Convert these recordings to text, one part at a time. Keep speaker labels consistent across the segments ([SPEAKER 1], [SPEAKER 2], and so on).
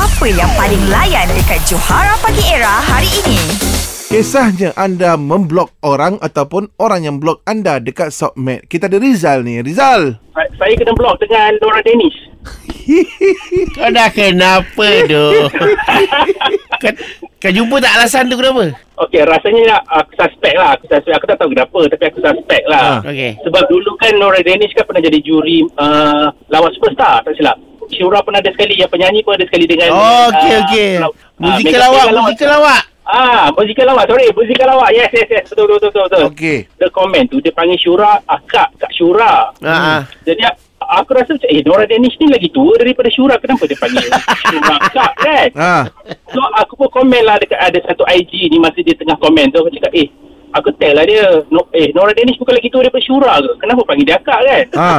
[SPEAKER 1] Apa yang paling layan dekat Johara Pagi Era hari ini?
[SPEAKER 2] Kisahnya anda memblok orang ataupun orang yang blok anda dekat submit. Kita ada Rizal ni. Rizal.
[SPEAKER 3] Sa- saya kena blok dengan Nora Dennis.
[SPEAKER 4] Kau dah kenapa tu? kau, kau jumpa tak alasan tu kenapa?
[SPEAKER 3] Okey, rasanya aku suspek lah. Aku suspek. Aku tak tahu kenapa tapi aku suspek lah.
[SPEAKER 2] Ah.
[SPEAKER 4] Okey.
[SPEAKER 3] Sebab dulu kan Nora Dennis kan pernah jadi juri uh, lawan superstar, tak silap. Syura pun ada sekali, yang penyanyi pun ada sekali dengan...
[SPEAKER 4] Oh, okey
[SPEAKER 3] ah,
[SPEAKER 4] okey.
[SPEAKER 3] ah,
[SPEAKER 4] Musikal
[SPEAKER 3] mega-
[SPEAKER 4] lawak, musikal lawak.
[SPEAKER 3] Ah, musikal lawak. Sorry, musikal lawak. Yes, yes, yes. Betul, betul, betul. betul.
[SPEAKER 2] Okey.
[SPEAKER 3] Dia komen tu, dia panggil Syura akak, Kak Syura.
[SPEAKER 4] Ha ah.
[SPEAKER 3] Jadi aku rasa macam, eh Nora Dennis ni lagi tua daripada Syura. Kenapa dia panggil Syura akak kan?
[SPEAKER 2] Ha.
[SPEAKER 3] So aku pun komen lah dekat ada satu IG ni masa dia tengah komen tu. Aku cakap, eh aku tell lah dia. No, eh Nora Dennis bukan lagi tua daripada Syura ke? Kenapa panggil dia akak kan?
[SPEAKER 2] Ha.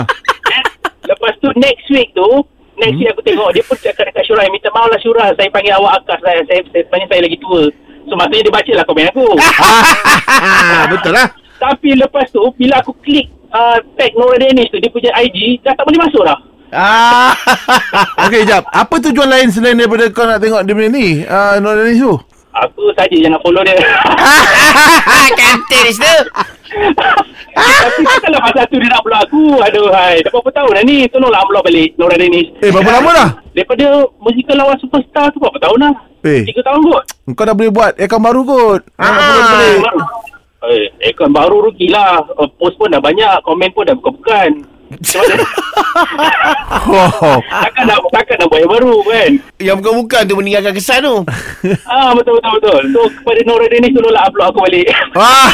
[SPEAKER 3] Lepas tu next week tu, next week aku tengok dia pun cakap dekat Syura, minta maaf lah Syura, saya panggil awak akak saya, saya, saya sebenarnya saya lagi tua. So maksudnya dia baca lah komen aku.
[SPEAKER 2] Ah, betul lah.
[SPEAKER 3] Tapi lepas tu, bila aku klik uh, tag Nora Dennis tu, dia punya IG, dah tak boleh masuk dah.
[SPEAKER 4] Ah.
[SPEAKER 2] Okey, jap. Apa tujuan lain selain daripada kau nak tengok dia punya ni? Ah, uh, Dennis tu.
[SPEAKER 3] Aku saja yang nak follow dia.
[SPEAKER 4] Kantin tu.
[SPEAKER 3] Tapi takkanlah masa tu dia nak block aku. Aduh, hai. Dah berapa tahun dah ni? Tolonglah block balik Nora Dennis.
[SPEAKER 2] Eh, berapa lama dah?
[SPEAKER 3] Daripada musikal lawan superstar tu berapa tahun dah?
[SPEAKER 2] Eh.
[SPEAKER 3] Tiga tahun kot.
[SPEAKER 2] Kau dah boleh buat akaun baru kot. Ah, follow dia balik.
[SPEAKER 3] Eh, akaun baru rugi lah. Uh, post pun dah banyak. Komen pun dah bukan-bukan.
[SPEAKER 2] Oh.
[SPEAKER 3] takkan nak, takkan nak buat yang baru kan?
[SPEAKER 4] Yang bukan-bukan tu meninggalkan kesan tu.
[SPEAKER 3] Ah, betul-betul-betul. So, kepada Nora Dennis tolonglah upload aku balik.
[SPEAKER 2] Ah.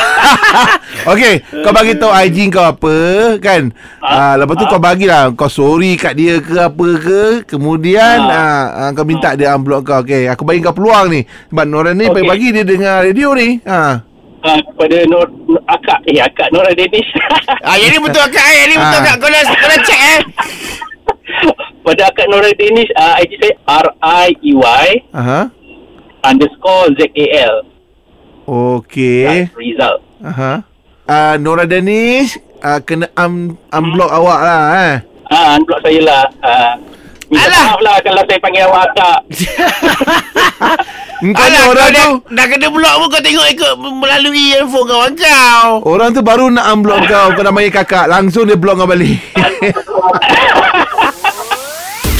[SPEAKER 2] Okey, kau bagi tahu IG kau apa kan? Ah, lepas tu kau bagilah kau sorry kat dia ke apa ke, kemudian ah, ah kau minta dia unblock kau. Okey, aku bagi kau peluang ni. Sebab Nora ni
[SPEAKER 3] Okey.
[SPEAKER 2] pagi-pagi dia dengar radio ni. Ha.
[SPEAKER 3] Ah, kepada Nor, akak. Eh, akak Nora Dennis.
[SPEAKER 4] Ah, yang ni betul akak eh. Yang ni betul
[SPEAKER 2] Ah.
[SPEAKER 4] akak. Kau dah, kau dah check eh.
[SPEAKER 3] pada akak Nora Dennis, uh, IG saya R-I-E-Y
[SPEAKER 2] Aha.
[SPEAKER 3] underscore Z-A-L.
[SPEAKER 2] Okey.
[SPEAKER 3] Result.
[SPEAKER 2] Aha. Ah Nora Dennis ah, kena un- unblock awak lah eh.
[SPEAKER 3] Ah, unblock saya lah. Ah, minta
[SPEAKER 4] Alah.
[SPEAKER 3] maaf lah kalau saya panggil awak akak.
[SPEAKER 2] Engkau
[SPEAKER 4] Alah, kau
[SPEAKER 2] orang
[SPEAKER 4] dah,
[SPEAKER 2] tu
[SPEAKER 4] dah kena block pun kau tengok ikut melalui handphone kawan kau.
[SPEAKER 2] Orang tu baru nak unblock kau Kau namanya kakak Langsung dia block kau balik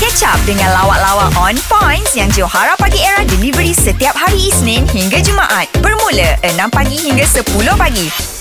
[SPEAKER 1] Catch up dengan lawak-lawak on points yang Johara Pagi Era delivery setiap hari Isnin hingga Jumaat. Bermula 6 pagi hingga 10 pagi.